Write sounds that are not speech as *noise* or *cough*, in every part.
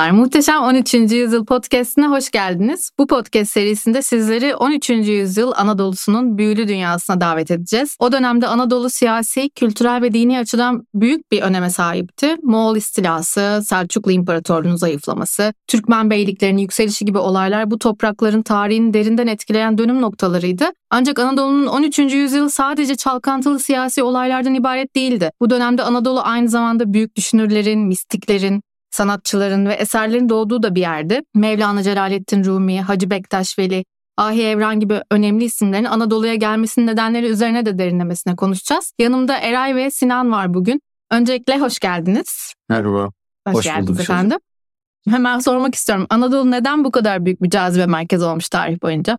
Merhabalar, Muhteşem 13. Yüzyıl Podcast'ine hoş geldiniz. Bu podcast serisinde sizleri 13. yüzyıl Anadolu'sunun büyülü dünyasına davet edeceğiz. O dönemde Anadolu siyasi, kültürel ve dini açıdan büyük bir öneme sahipti. Moğol istilası, Selçuklu İmparatorluğu'nun zayıflaması, Türkmen beyliklerinin yükselişi gibi olaylar bu toprakların tarihini derinden etkileyen dönüm noktalarıydı. Ancak Anadolu'nun 13. yüzyılı sadece çalkantılı siyasi olaylardan ibaret değildi. Bu dönemde Anadolu aynı zamanda büyük düşünürlerin, mistiklerin, sanatçıların ve eserlerin doğduğu da bir yerde. Mevlana Celaleddin Rumi, Hacı Bektaş Veli, Ahi Evran gibi önemli isimlerin Anadolu'ya gelmesinin nedenleri üzerine de derinlemesine konuşacağız. Yanımda Eray ve Sinan var bugün. Öncelikle hoş geldiniz. Merhaba. Hoş, Hoş geldiniz bulduk efendim. Hemen sormak istiyorum. Anadolu neden bu kadar büyük bir cazibe merkezi olmuş tarih boyunca?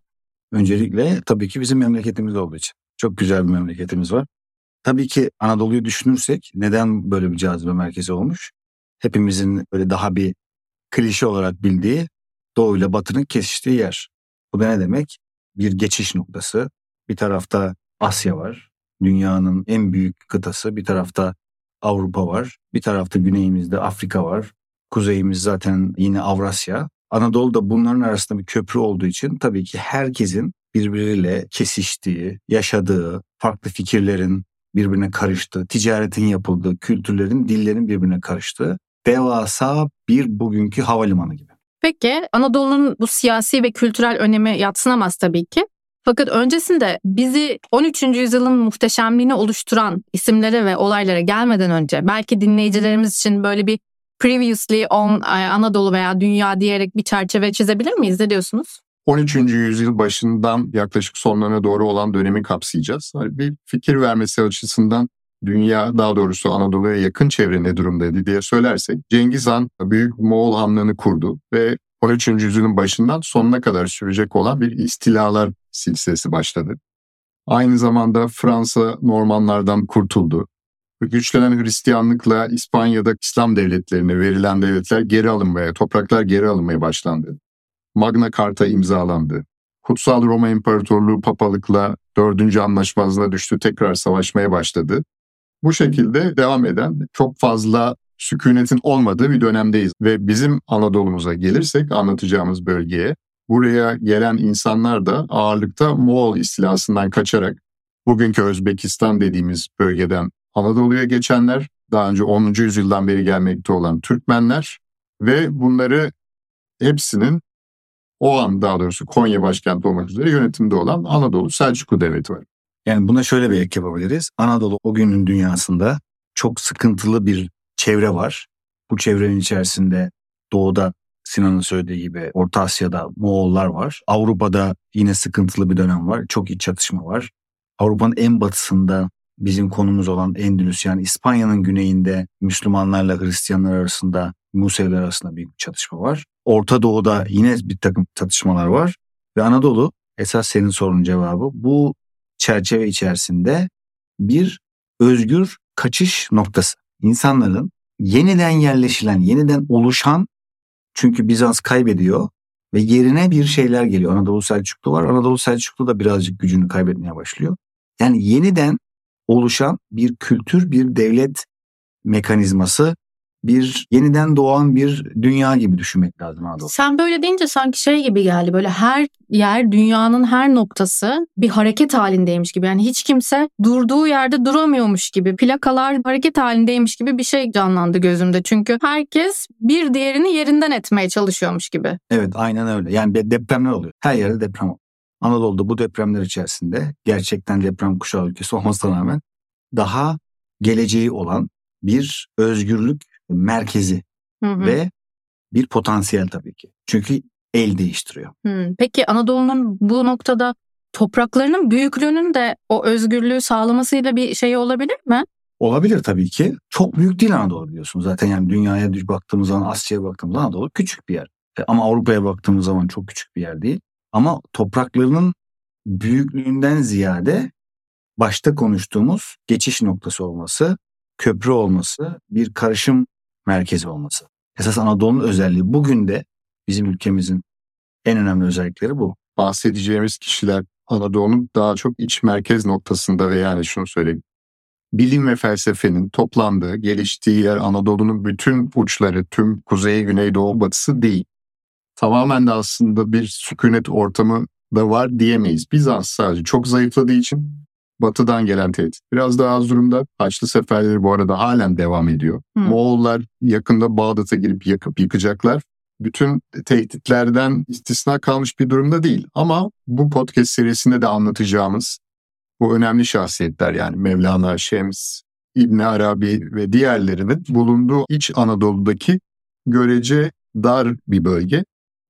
Öncelikle tabii ki bizim memleketimiz olduğu için. Çok güzel bir memleketimiz var. Tabii ki Anadolu'yu düşünürsek neden böyle bir cazibe merkezi olmuş? Hepimizin böyle daha bir klişe olarak bildiği Doğu ile Batı'nın kesiştiği yer. Bu da ne demek? Bir geçiş noktası. Bir tarafta Asya var. Dünyanın en büyük kıtası. Bir tarafta Avrupa var. Bir tarafta güneyimizde Afrika var. Kuzeyimiz zaten yine Avrasya. Anadolu da bunların arasında bir köprü olduğu için tabii ki herkesin birbiriyle kesiştiği, yaşadığı, farklı fikirlerin birbirine karıştığı, ticaretin yapıldığı, kültürlerin, dillerin birbirine karıştığı devasa bir bugünkü havalimanı gibi. Peki Anadolu'nun bu siyasi ve kültürel önemi yatsınamaz tabii ki. Fakat öncesinde bizi 13. yüzyılın muhteşemliğini oluşturan isimlere ve olaylara gelmeden önce belki dinleyicilerimiz için böyle bir previously on Anadolu veya dünya diyerek bir çerçeve çizebilir miyiz? Ne diyorsunuz? 13. yüzyıl başından yaklaşık sonlarına doğru olan dönemi kapsayacağız. Hani bir fikir vermesi açısından dünya daha doğrusu Anadolu'ya yakın çevre ne durumdaydı diye söylersek Cengiz Han Büyük Moğol Hanlığı'nı kurdu ve 13. yüzyılın başından sonuna kadar sürecek olan bir istilalar silsilesi başladı. Aynı zamanda Fransa Normanlardan kurtuldu. Güçlenen Hristiyanlıkla İspanya'da İslam devletlerine verilen devletler geri alınmaya, topraklar geri alınmaya başlandı. Magna Carta imzalandı. Kutsal Roma İmparatorluğu papalıkla dördüncü anlaşmazlığa düştü, tekrar savaşmaya başladı. Bu şekilde devam eden çok fazla sükunetin olmadığı bir dönemdeyiz. Ve bizim Anadolu'muza gelirsek anlatacağımız bölgeye, buraya gelen insanlar da ağırlıkta Moğol istilasından kaçarak bugünkü Özbekistan dediğimiz bölgeden Anadolu'ya geçenler, daha önce 10. yüzyıldan beri gelmekte olan Türkmenler ve bunları hepsinin o an daha doğrusu Konya başkenti olmak üzere yönetimde olan Anadolu Selçuklu Devleti var. Yani buna şöyle bir ek yapabiliriz. Anadolu o günün dünyasında çok sıkıntılı bir çevre var. Bu çevrenin içerisinde doğuda Sinan'ın söylediği gibi Orta Asya'da Moğollar var. Avrupa'da yine sıkıntılı bir dönem var. Çok iç çatışma var. Avrupa'nın en batısında bizim konumuz olan Endülüs yani İspanya'nın güneyinde Müslümanlarla Hristiyanlar arasında Museviler arasında büyük bir çatışma var. Orta Doğu'da yine bir takım çatışmalar var. Ve Anadolu esas senin sorunun cevabı bu çerçeve içerisinde bir özgür kaçış noktası. İnsanların yeniden yerleşilen, yeniden oluşan çünkü Bizans kaybediyor ve yerine bir şeyler geliyor. Anadolu Selçuklu var. Anadolu Selçuklu da birazcık gücünü kaybetmeye başlıyor. Yani yeniden oluşan bir kültür, bir devlet mekanizması bir yeniden doğan bir dünya gibi düşünmek lazım Anadolu. Sen böyle deyince sanki şey gibi geldi böyle her yer dünyanın her noktası bir hareket halindeymiş gibi. Yani hiç kimse durduğu yerde duramıyormuş gibi plakalar hareket halindeymiş gibi bir şey canlandı gözümde. Çünkü herkes bir diğerini yerinden etmeye çalışıyormuş gibi. Evet aynen öyle yani depremler oluyor her yerde deprem oluyor. Anadolu'da bu depremler içerisinde gerçekten deprem kuşağı ülkesi *laughs* olmasına rağmen daha geleceği olan bir özgürlük merkezi Hı hı. ve bir potansiyel tabii ki. Çünkü el değiştiriyor. Hı. Peki Anadolu'nun bu noktada topraklarının büyüklüğünün de o özgürlüğü sağlamasıyla bir şey olabilir mi? Olabilir tabii ki. Çok büyük değil Anadolu biliyorsun. Zaten yani dünyaya baktığımız zaman Asya'ya baktığımız zaman Anadolu küçük bir yer. E, Ama Avrupa'ya baktığımız zaman çok küçük bir yer değil. Ama topraklarının büyüklüğünden ziyade başta konuştuğumuz geçiş noktası olması, köprü olması, bir karışım merkezi olması. Esas Anadolu'nun özelliği bugün de bizim ülkemizin en önemli özellikleri bu. Bahsedeceğimiz kişiler Anadolu'nun daha çok iç merkez noktasında ve yani şunu söyleyeyim. bilim ve felsefenin toplandığı, geliştiği yer Anadolu'nun bütün uçları, tüm kuzey, güney, doğu, batısı değil. Tamamen de aslında bir sükunet ortamı da var diyemeyiz. Bizans sadece çok zayıfladığı için batıdan gelen tehdit. Biraz daha az durumda. Haçlı seferleri bu arada halen devam ediyor. Hı. Moğollar yakında Bağdat'a girip yakıp yıkacaklar. Bütün tehditlerden istisna kalmış bir durumda değil. Ama bu podcast serisinde de anlatacağımız bu önemli şahsiyetler yani Mevlana, Şems, İbn Arabi ve diğerlerinin bulunduğu İç Anadolu'daki görece dar bir bölge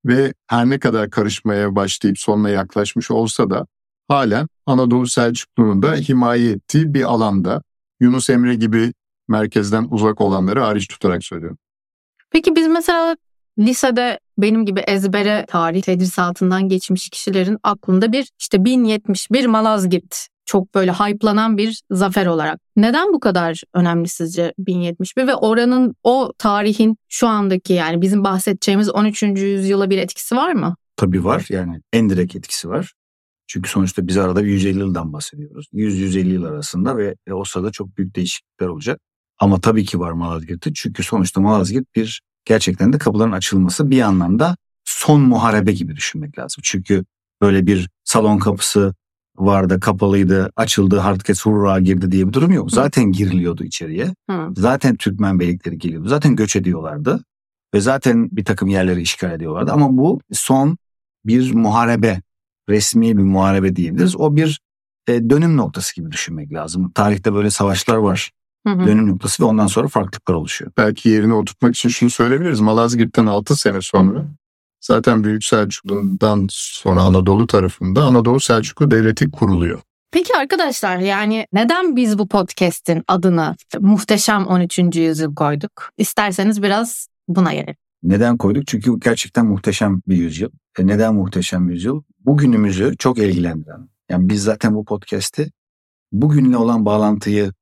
ve her ne kadar karışmaya başlayıp sonuna yaklaşmış olsa da halen Anadolu Selçuklu'nun da himaye ettiği bir alanda Yunus Emre gibi merkezden uzak olanları hariç tutarak söylüyorum. Peki biz mesela lisede benim gibi ezbere tarih tedrisatından geçmiş kişilerin aklında bir işte 1071 Malazgirt çok böyle hype'lanan bir zafer olarak. Neden bu kadar önemli sizce 1071 ve oranın o tarihin şu andaki yani bizim bahsedeceğimiz 13. yüzyıla bir etkisi var mı? Tabii var yani en direkt etkisi var. Çünkü sonuçta biz arada bir 150 yıldan bahsediyoruz. 100-150 yıl arasında ve e, o sırada çok büyük değişiklikler olacak. Ama tabii ki var Malazgirt'te. Çünkü sonuçta Malazgirt bir gerçekten de kapıların açılması bir anlamda son muharebe gibi düşünmek lazım. Çünkü böyle bir salon kapısı vardı, kapalıydı, açıldı, herkes hurra girdi diye bir durum yok. Zaten giriliyordu içeriye. Hı. Zaten Türkmen beylikleri geliyordu. Zaten göç ediyorlardı. Ve zaten bir takım yerleri işgal ediyorlardı. Ama bu son bir muharebe, resmi bir muharebe diyebiliriz. O bir e, dönüm noktası gibi düşünmek lazım. Tarihte böyle savaşlar var. Hı hı. Dönüm noktası ve ondan sonra farklılıklar oluşuyor. Belki yerine oturtmak için şunu söyleyebiliriz. Malazgirt'ten 6 sene sonra zaten Büyük Selçuklu'dan sonra Anadolu tarafında Anadolu Selçuklu Devleti kuruluyor. Peki arkadaşlar yani neden biz bu podcast'in adını Muhteşem 13. Yüzyıl koyduk? İsterseniz biraz buna gelelim. Neden koyduk? Çünkü gerçekten muhteşem bir yüzyıl. E neden muhteşem yüzyıl? Bugünümüzü çok ilgilendiren. Yani biz zaten bu podcast'i bugünle olan bağlantıyı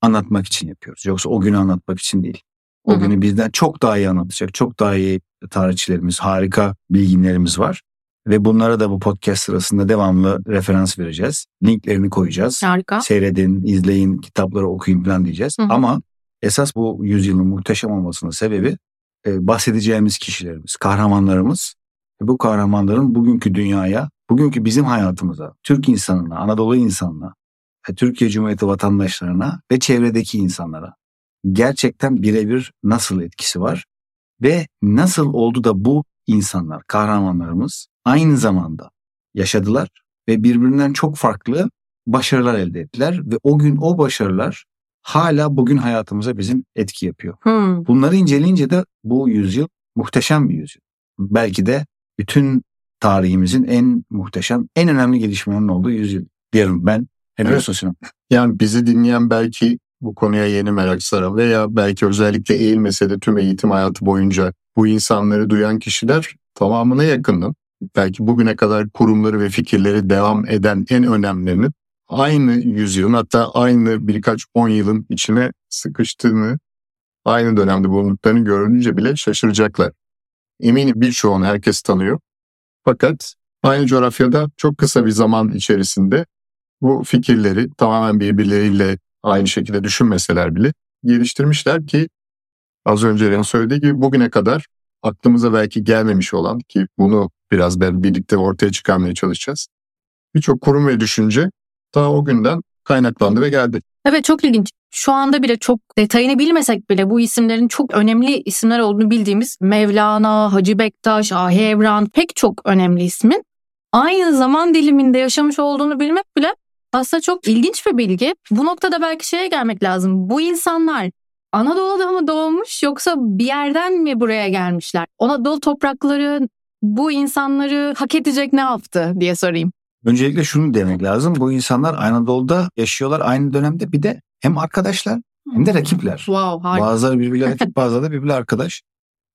anlatmak için yapıyoruz. Yoksa o günü anlatmak için değil. O Hı hı. günü bizden çok daha iyi anlatacak, çok daha iyi tarihçilerimiz, harika bilginlerimiz var. Ve bunlara da bu podcast sırasında devamlı referans vereceğiz. Linklerini koyacağız. Harika. Seyredin, izleyin, kitapları okuyun falan diyeceğiz. Hı hı. Ama esas bu yüzyılın muhteşem olmasının sebebi e, bahsedeceğimiz kişilerimiz, kahramanlarımız. Bu kahramanların bugünkü dünyaya, bugünkü bizim hayatımıza, Türk insanına, Anadolu insanına, ve Türkiye Cumhuriyeti vatandaşlarına ve çevredeki insanlara gerçekten birebir nasıl etkisi var ve nasıl oldu da bu insanlar, kahramanlarımız aynı zamanda yaşadılar ve birbirinden çok farklı başarılar elde ettiler ve o gün o başarılar hala bugün hayatımıza bizim etki yapıyor. Hmm. Bunları inceleyince de bu yüzyıl muhteşem bir yüzyıl. Belki de bütün tarihimizin en muhteşem, en önemli gelişmelerinin olduğu yüzyıl diyorum ben. Hem Evet. sosyal. Yani bizi dinleyen belki bu konuya yeni merak saran veya belki özellikle eğilmese de tüm eğitim hayatı boyunca bu insanları duyan kişiler tamamına yakınım. Belki bugüne kadar kurumları ve fikirleri devam eden en önemlilerinin aynı yüzyılın hatta aynı birkaç on yılın içine sıkıştığını, aynı dönemde bulunduklarını görünce bile şaşıracaklar. Eminim birçoğunu herkes tanıyor. Fakat aynı coğrafyada çok kısa bir zaman içerisinde bu fikirleri tamamen birbirleriyle aynı şekilde düşünmeseler bile geliştirmişler ki az önce Eren söylediği gibi bugüne kadar aklımıza belki gelmemiş olan ki bunu biraz ben birlikte ortaya çıkarmaya çalışacağız. Birçok kurum ve düşünce ta o günden kaynaklandı ve geldi. Evet çok ilginç. Şu anda bile çok detayını bilmesek bile bu isimlerin çok önemli isimler olduğunu bildiğimiz Mevlana, Hacı Bektaş, Ahi Evran pek çok önemli ismin aynı zaman diliminde yaşamış olduğunu bilmek bile aslında çok ilginç bir bilgi. Bu noktada belki şeye gelmek lazım. Bu insanlar Anadolu'da mı doğmuş yoksa bir yerden mi buraya gelmişler? Anadolu toprakları bu insanları hak edecek ne yaptı diye sorayım. Öncelikle şunu demek lazım. Bu insanlar Anadolu'da yaşıyorlar aynı dönemde bir de hem arkadaşlar hem de rakipler. Wow harika. Bazıları birbiriyle rakip *laughs* bazıları da birbiriyle arkadaş.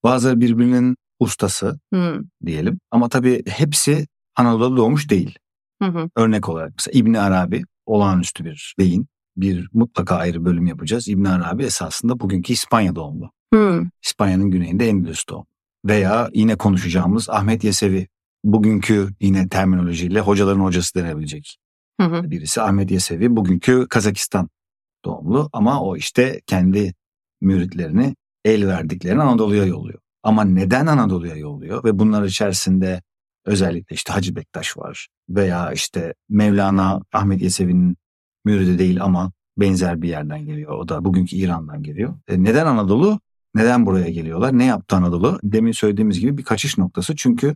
Bazıları birbirinin ustası Hmm, diyelim. Ama tabii hepsi Anadolu'da doğmuş değil. hı hı. Örnek olarak mesela İbni Arabi olağanüstü bir beyin. Bir mutlaka ayrı bölüm yapacağız. İbni Arabi esasında bugünkü İspanya doğumlu. Hmm, İspanya'nın güneyinde Endülüs doğumlu. Veya yine konuşacağımız Ahmet Yesevi. Bugünkü yine terminolojiyle hocaların hocası denebilecek hı hı. birisi. Ahmet Yesevi bugünkü Kazakistan doğumlu ama o işte kendi müritlerini el verdiklerini Anadolu'ya yolluyor. Ama neden Anadolu'ya yolluyor ve bunlar içerisinde özellikle işte Hacı Bektaş var veya işte Mevlana Ahmet Yesevi'nin müridi değil ama benzer bir yerden geliyor. O da bugünkü İran'dan geliyor. E neden Anadolu? Neden buraya geliyorlar? Ne yaptı Anadolu? Demin söylediğimiz gibi bir kaçış noktası. Çünkü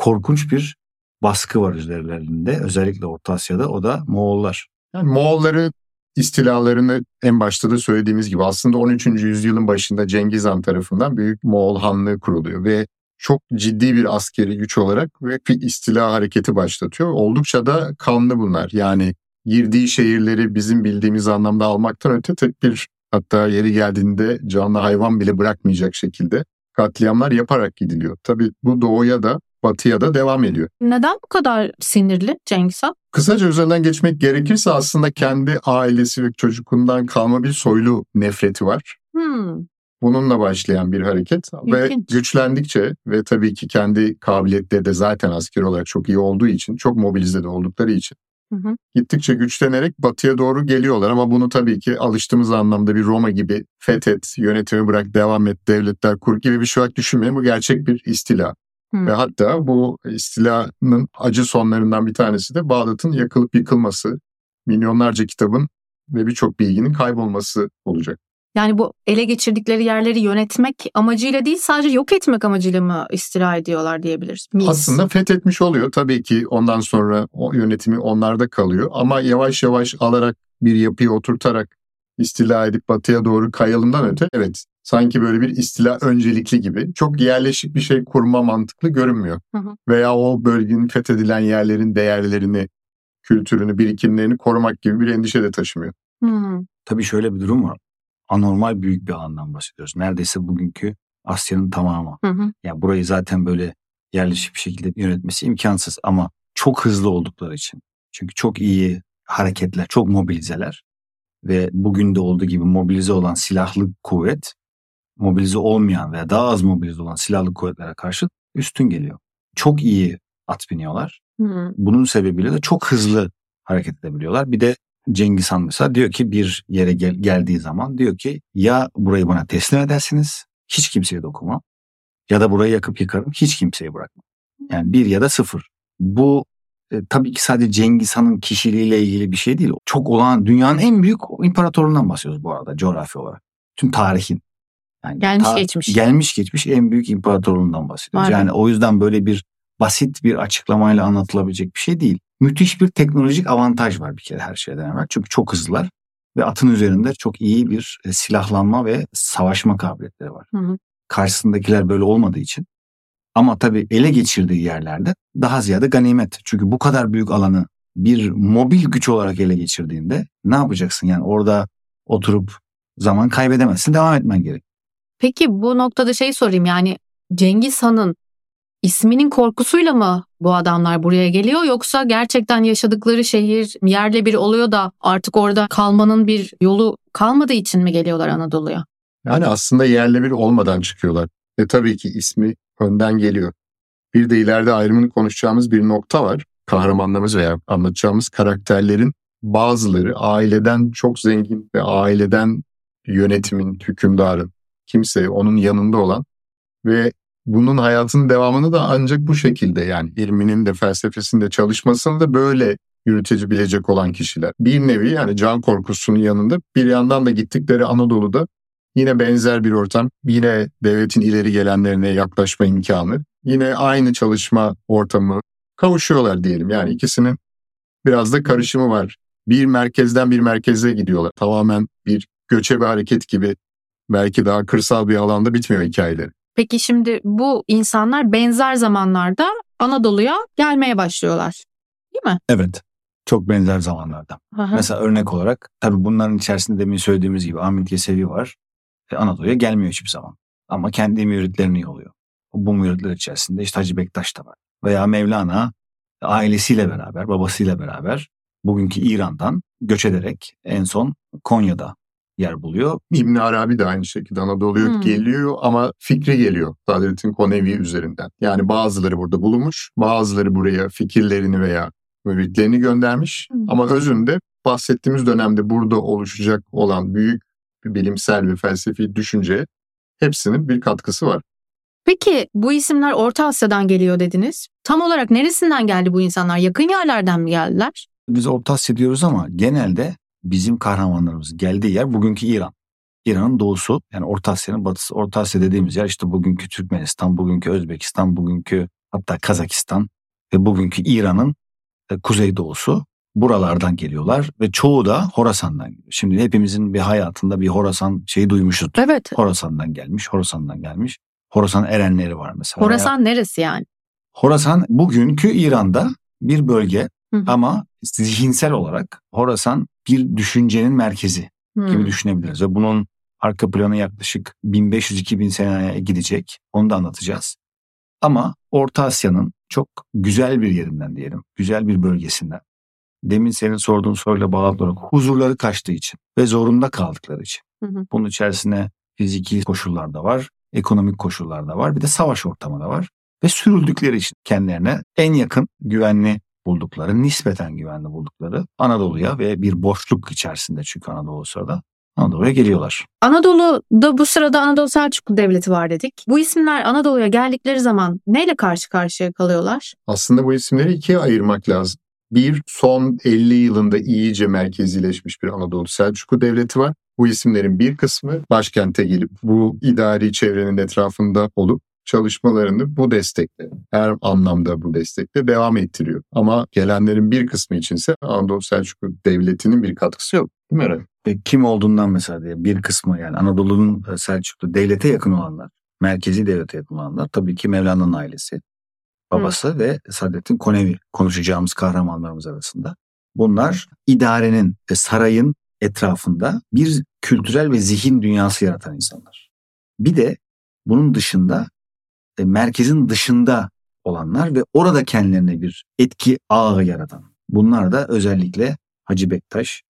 korkunç bir baskı var üzerlerinde. Özellikle Orta Asya'da o da Moğollar. Yani Moğolları istilalarını en başta da söylediğimiz gibi aslında 13. yüzyılın başında Cengiz Han tarafından Büyük Moğol Hanlığı kuruluyor ve çok ciddi bir askeri güç olarak ve bir istila hareketi başlatıyor. Oldukça da kanlı bunlar. Yani girdiği şehirleri bizim bildiğimiz anlamda almaktan öte tek bir hatta yeri geldiğinde canlı hayvan bile bırakmayacak şekilde katliamlar yaparak gidiliyor. Tabii bu doğuya da batıya da devam ediyor. Neden bu kadar sinirli Cengiz Han? Kısaca üzerinden geçmek gerekirse aslında kendi ailesi ve çocukundan kalma bir soylu nefreti var. Hmm. Bununla başlayan bir hareket İlginç. ve güçlendikçe ve tabii ki kendi kabiliyetleri de zaten asker olarak çok iyi olduğu için, çok mobilize de oldukları için Hı hı. gittikçe güçlenerek batıya doğru geliyorlar ama bunu tabii ki alıştığımız anlamda bir Roma gibi fethet, yönetimi bırak, devam et, devletler kur gibi bir şey olarak düşünmeyin. Bu gerçek bir istila. Ve hatta bu istilanın acı sonlarından bir tanesi de Bağdat'ın yakılıp yıkılması, milyonlarca kitabın ve birçok bilginin kaybolması olacak. Yani bu ele geçirdikleri yerleri yönetmek amacıyla değil sadece yok etmek amacıyla mı istila ediyorlar diyebiliriz miyiz? Aslında fethetmiş oluyor. Tabii ki ondan sonra o yönetimi onlarda kalıyor. Ama yavaş yavaş alarak bir yapıyı oturtarak istila edip batıya doğru kayalımdan öte evet sanki böyle bir istila öncelikli gibi çok yerleşik bir şey kurma mantıklı görünmüyor. Hı hı. Veya o bölgenin fethedilen yerlerin değerlerini, kültürünü, birikimlerini korumak gibi bir endişe de taşımıyor. Hmm. Tabii şöyle bir durum var. Anormal büyük bir alandan bahsediyoruz. Neredeyse bugünkü Asya'nın tamamı. Hı hı. Yani burayı zaten böyle yerleşik bir şekilde yönetmesi imkansız ama çok hızlı oldukları için. Çünkü çok iyi hareketler, çok mobilizeler ve bugün de olduğu gibi mobilize olan silahlı kuvvet mobilize olmayan veya daha az mobilize olan silahlı kuvvetlere karşı üstün geliyor. Çok iyi at biniyorlar. Hmm. Bunun sebebiyle de çok hızlı hareket edebiliyorlar. Bir de Cengiz Han mesela diyor ki bir yere gel- geldiği zaman diyor ki ya burayı bana teslim edersiniz hiç kimseye dokunmam ya da burayı yakıp yıkarım hiç kimseyi bırakmam. Yani bir ya da sıfır. Bu e, tabii ki sadece Cengiz Han'ın kişiliğiyle ilgili bir şey değil. Çok olan dünyanın en büyük imparatorundan bahsediyoruz bu arada coğrafi olarak. Tüm tarihin. Yani Gelmiş geçmiş. Gelmiş geçmiş en büyük imparatorluğundan bahsediyoruz. Aynen. Yani o yüzden böyle bir basit bir açıklamayla anlatılabilecek bir şey değil. Müthiş bir teknolojik avantaj var bir kere her şeyden evvel. Çünkü çok hızlılar ve atın üzerinde çok iyi bir e, silahlanma ve savaşma kabiliyetleri var. Hı hı. Karşısındakiler böyle olmadığı için. Ama tabii ele geçirdiği yerlerde daha ziyade ganimet. Çünkü bu kadar büyük alanı bir mobil güç olarak ele geçirdiğinde ne yapacaksın? Yani orada oturup zaman kaybedemezsin, devam etmen gerek. Peki bu noktada şey sorayım yani Cengiz Han'ın isminin korkusuyla mı bu adamlar buraya geliyor yoksa gerçekten yaşadıkları şehir yerle bir oluyor da artık orada kalmanın bir yolu kalmadığı için mi geliyorlar Anadolu'ya? Yani aslında yerle bir olmadan çıkıyorlar. Ve tabii ki ismi önden geliyor. Bir de ileride ayrımını konuşacağımız bir nokta var. Kahramanlarımız veya anlatacağımız karakterlerin bazıları aileden çok zengin ve aileden yönetimin, hükümdarın, kimse onun yanında olan ve bunun hayatının devamını da ancak bu şekilde yani ilminin de felsefesinde çalışmasını da böyle yürütebilecek olan kişiler. Bir nevi yani can korkusunun yanında bir yandan da gittikleri Anadolu'da yine benzer bir ortam, yine devletin ileri gelenlerine yaklaşma imkanı, yine aynı çalışma ortamı kavuşuyorlar diyelim. Yani ikisinin biraz da karışımı var. Bir merkezden bir merkeze gidiyorlar. Tamamen bir göçebe hareket gibi belki daha kırsal bir alanda bitmiyor hikayeleri. Peki şimdi bu insanlar benzer zamanlarda Anadolu'ya gelmeye başlıyorlar. Değil mi? Evet. Çok benzer zamanlarda. Hı. Mesela örnek olarak tabii bunların içerisinde demin söylediğimiz gibi Ahmet Yesevi var. E, Anadolu'ya gelmiyor hiçbir zaman. Ama kendi müritlerini yolluyor. Bu müritler içerisinde işte Hacı Bektaş da var. Veya Mevlana ailesiyle beraber, babasıyla beraber bugünkü İran'dan göç ederek en son Konya'da yer buluyor. İbn Arabi de aynı şekilde Anadolu'ya Hmm. geliyor ama fikri geliyor Sadrettin Konevi üzerinden. Yani bazıları burada bulunmuş, bazıları buraya fikirlerini veya müritlerini göndermiş Hmm. ama özünde bahsettiğimiz dönemde burada oluşacak olan büyük bir bilimsel ve felsefi düşünce hepsinin bir katkısı var. Peki bu isimler Orta Asya'dan geliyor dediniz. Tam olarak neresinden geldi bu insanlar? Yakın yerlerden mi geldiler? Biz Orta Asya diyoruz ama genelde bizim kahramanlarımız geldiği yer bugünkü İran. İran'ın doğusu yani Orta Asya'nın batısı. Orta Asya dediğimiz yer işte bugünkü Türkmenistan, bugünkü Özbekistan, bugünkü hatta Kazakistan ve bugünkü İran'ın e, kuzeydoğusu. Buralardan geliyorlar ve çoğu da Horasan'dan geliyor. Şimdi hepimizin bir hayatında bir Horasan şeyi duymuşuz. Evet. Horasan'dan gelmiş, Horasan'dan gelmiş. Horasan erenleri var mesela. Horasan neresi yani? Horasan bugünkü İran'da bir bölge hı. ama zihinsel olarak Horasan bir düşüncenin merkezi gibi Hmm. düşünebiliriz. Ve bunun arka planı yaklaşık 1500-2000 seneye gidecek. Onu da anlatacağız. Ama Orta Asya'nın çok güzel bir yerinden diyelim. Güzel bir bölgesinden. Demin senin sorduğun soruyla bağlı olarak huzurları kaçtığı için ve zorunda kaldıkları için. Hı hı. Bunun içerisine fiziki koşullar da var, ekonomik koşullar da var, bir de savaş ortamı da var. Ve sürüldükleri için kendilerine en yakın güvenli buldukları, nispeten güvenli buldukları Anadolu'ya ve bir boşluk içerisinde çünkü Anadolu sırada Anadolu'ya geliyorlar. Anadolu'da bu sırada Anadolu Selçuklu Devleti var dedik. Bu isimler Anadolu'ya geldikleri zaman neyle karşı karşıya kalıyorlar? Aslında bu isimleri ikiye ayırmak lazım. Bir, son 50 yılında iyice merkezileşmiş bir Anadolu Selçuklu Devleti var. Bu isimlerin bir kısmı başkente gelip bu idari çevrenin etrafında olup çalışmalarını bu destekle, her anlamda bu destekle devam ettiriyor. Ama gelenlerin bir kısmı içinse Anadolu Selçuklu Devleti'nin bir katkısı yok. Değil mi Eren? Ve kim olduğundan mesela diye bir kısmı yani Anadolu'nun e, Selçuklu devlete yakın olanlar, merkezi devlete yakın olanlar tabii ki Mevlana'nın ailesi, babası ve Saadettin Konevi konuşacağımız kahramanlarımız arasında. Bunlar idarenin ve sarayın etrafında bir kültürel ve zihin dünyası yaratan insanlar. Bir de bunun dışında e, merkezin dışında olanlar ve orada kendilerine bir etki ağı yaratan. Bunlar da özellikle Hacı Bektaş,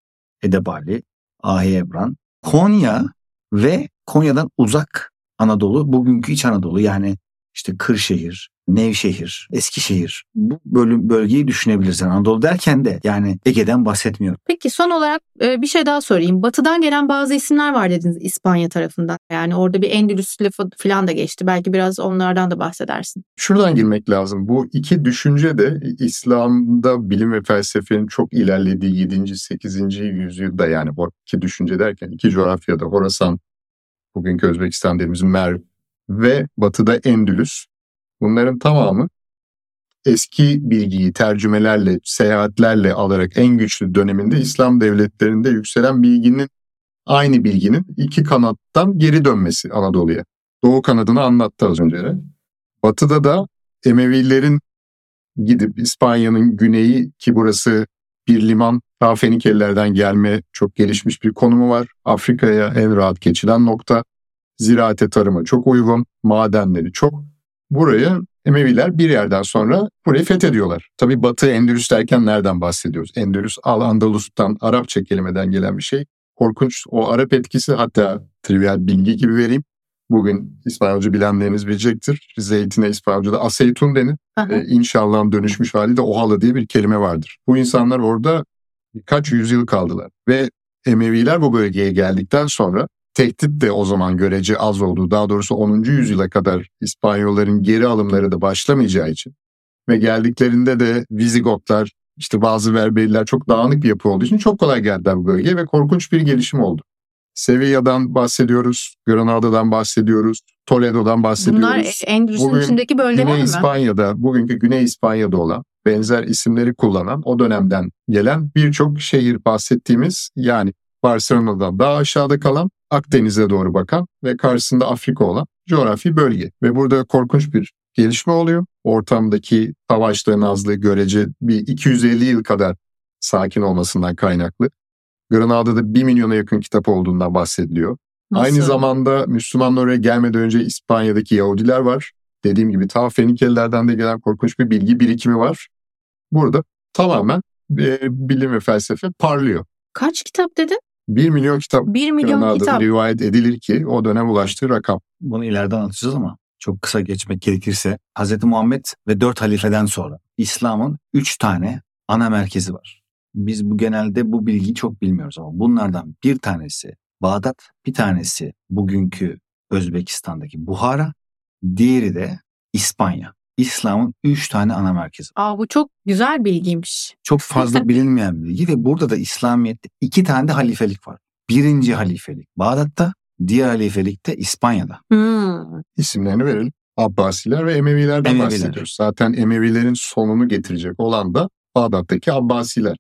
Edebali, Ahi Ebran, Konya ve Konya'dan uzak Anadolu, bugünkü İç Anadolu yani işte Kırşehir, Nevşehir, Eskişehir bu bölüm, bölgeyi düşünebilirsin. Anadolu derken de yani Ege'den bahsetmiyorum. Peki son olarak e, bir şey daha sorayım. Batı'dan gelen bazı isimler var dediniz İspanya tarafından. Yani orada bir Endülüs lafı falan da geçti. Belki biraz onlardan da bahsedersin. Şuradan girmek lazım. Bu iki düşünce de İslam'da bilim ve felsefenin çok ilerlediği 7. 8. yüzyılda yani bu iki düşünce derken iki coğrafyada Horasan, bugünkü Özbekistan dediğimiz Merv ve batıda Endülüs. Bunların tamamı eski bilgiyi tercümelerle, seyahatlerle alarak en güçlü döneminde İslam devletlerinde yükselen bilginin aynı bilginin iki kanattan geri dönmesi Anadolu'ya. Doğu kanadını anlattı az önce. Batıda da Emevilerin gidip İspanya'nın güneyi ki burası bir liman daha Fenikelilerden gelme çok gelişmiş bir konumu var. Afrika'ya en rahat geçilen nokta. Ziraate tarıma çok uygun. Madenleri çok. Buraya Emeviler bir yerden sonra burayı fethediyorlar. Tabi Batı Endülüs derken nereden bahsediyoruz? Endülüs Al-Andalus'tan Arapça kelimeden gelen bir şey. Korkunç o Arap etkisi hatta trivial bilgi gibi vereyim. Bugün İspanyolca bilenleriniz bilecektir. Zeytine İspanyolca'da aseytun denir. Aha. E, inşallahın dönüşmüş hali de ohala diye bir kelime vardır. Bu insanlar orada birkaç yüzyıl kaldılar. Ve Emeviler bu bölgeye geldikten sonra tehdit de o zaman görece az oldu. Daha doğrusu 10. yüzyıla kadar İspanyolların geri alımları da başlamayacağı için ve geldiklerinde de Vizigotlar işte bazı Berberiler çok dağınık bir yapı olduğu için çok kolay geldiler bu bölgeye ve korkunç bir gelişim oldu. Sevilla'dan bahsediyoruz, Granada'dan bahsediyoruz, Toledo'dan bahsediyoruz. Bunlar Endülüs'ün Bugün içindeki bölgeler Güney mi? İspanya'da, bugünkü Güney İspanya'da olan benzer isimleri kullanan o dönemden gelen birçok şehir bahsettiğimiz yani Barcelona'dan daha aşağıda kalan Akdeniz'e doğru bakan ve karşısında Afrika olan coğrafi bölge. Ve burada korkunç bir gelişme oluyor. Ortamdaki savaşların azlığı görece bir 250 yıl kadar sakin olmasından kaynaklı. Granada'da 1 milyona yakın kitap olduğundan bahsediliyor. Nasıl? Aynı zamanda Müslümanlar oraya gelmeden önce İspanya'daki Yahudiler var. Dediğim gibi ta Fenikelilerden de gelen korkunç bir bilgi birikimi var. Burada tamamen e, bilim ve felsefe parlıyor. Kaç kitap dedin? 1 milyon kitap 1 milyon kitap. rivayet edilir ki o dönem ulaştığı rakam. Bunu ileride anlatacağız ama çok kısa geçmek gerekirse Hz. Muhammed ve dört halifeden sonra İslam'ın üç tane ana merkezi var. biz bu genelde bu bilgiyi çok bilmiyoruz ama bunlardan bir tanesi Bağdat, bir tanesi bugünkü Özbekistan'daki Buhara, diğeri de İspanya. İslam'ın üç tane ana merkezi. Aa bu çok güzel bilgiymiş. Çok fazla bilinmeyen bir bilgi ve burada da İslamiyet'te iki tane de halifelik var. Birinci halifelik Bağdat'ta, diğer halifelik de İspanya'da. Hmm. İsimlerini verelim. Abbasiler ve Emevilerden Emeviler. bahsediyoruz. Zaten Emevilerin sonunu getirecek olan da Bağdat'taki Abbasiler.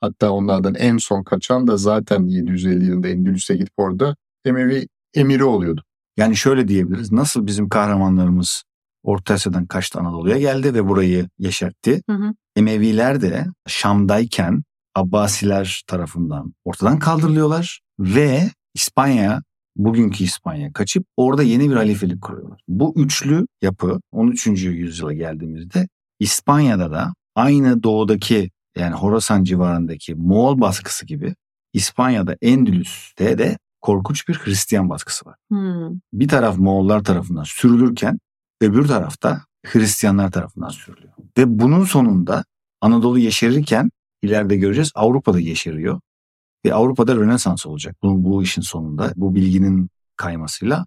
Hatta onlardan en son kaçan da zaten 750 yılında Endülüs'e gidip orada Emevi emiri oluyordu. Yani şöyle diyebiliriz. Nasıl bizim kahramanlarımız Orta Asya'dan kaçtı Anadolu'ya geldi ve burayı yeşertti. Hı hı. Emeviler de Şam'dayken Abbasiler tarafından ortadan kaldırılıyorlar ve İspanya, bugünkü İspanya kaçıp orada yeni bir halifelik kuruyorlar. Bu üçlü yapı 13. yüzyıla geldiğimizde İspanya'da da aynı doğudaki yani Horasan civarındaki Moğol baskısı gibi İspanya'da Endülüs'te de korkunç bir Hristiyan baskısı var. Hmm. Bir taraf Moğollar tarafından sürülürken öbür tarafta Hristiyanlar tarafından sürülüyor. Ve bunun sonunda Anadolu yeşerirken ileride göreceğiz Avrupa'da yeşeriyor. Ve Avrupa'da Rönesans olacak. Bu, bu işin sonunda bu bilginin kaymasıyla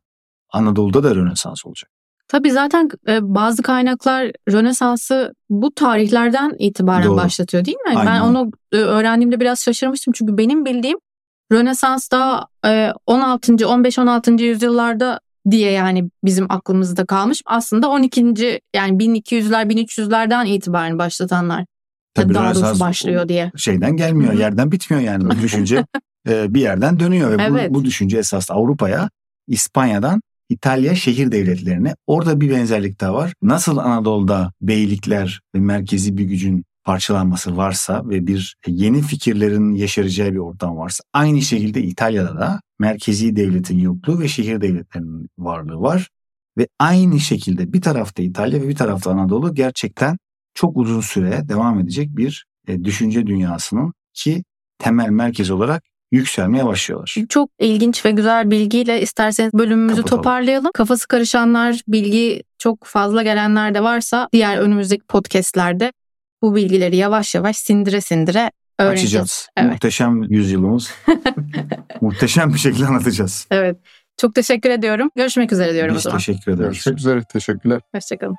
Anadolu'da da Rönesans olacak. Tabii zaten e, bazı kaynaklar Rönesans'ı bu tarihlerden itibaren Doğru. başlatıyor değil mi? Ben Aynen. onu e, öğrendiğimde biraz şaşırmıştım. Çünkü benim bildiğim Rönesans daha e, 16. 15-16. yüzyıllarda diye yani bizim aklımızda kalmış. Aslında 12. yani 1200'ler 1300'lerden itibaren başlatanlar. Tabii daha doğrusu başlıyor diye. Şeyden gelmiyor, yerden bitmiyor yani bu düşünce *laughs* e, bir yerden dönüyor ve bu- Evet. bu, düşünce esas Avrupa'ya, İspanya'dan İtalya şehir devletlerine. Orada bir benzerlik daha var. Nasıl Anadolu'da beylikler ve merkezi bir gücün parçalanması varsa ve bir yeni fikirlerin yeşeracağı bir ortam varsa aynı şekilde İtalya'da da merkezi devletin yokluğu ve şehir devletlerinin varlığı var. Ve aynı şekilde bir tarafta İtalya ve bir tarafta Anadolu gerçekten çok uzun süre devam edecek bir e, düşünce dünyasının ki temel merkez olarak yükselmeye başlıyorlar. Çok ilginç ve güzel bilgiyle isterseniz bölümümüzü Kapatalım. toparlayalım. Kafası karışanlar, bilgi çok fazla gelenler de varsa diğer önümüzdeki podcastlerde bu bilgileri yavaş yavaş sindire sindire öğreneceğiz. Açacağız. Evet. Muhteşem yüzyılımız. *laughs* muhteşem bir şekilde anlatacağız. Evet. Çok teşekkür ediyorum. Görüşmek üzere diyorum o Biz zaman. teşekkür ederiz. Görüşmek üzere. Teşekkürler. Hoşçakalın.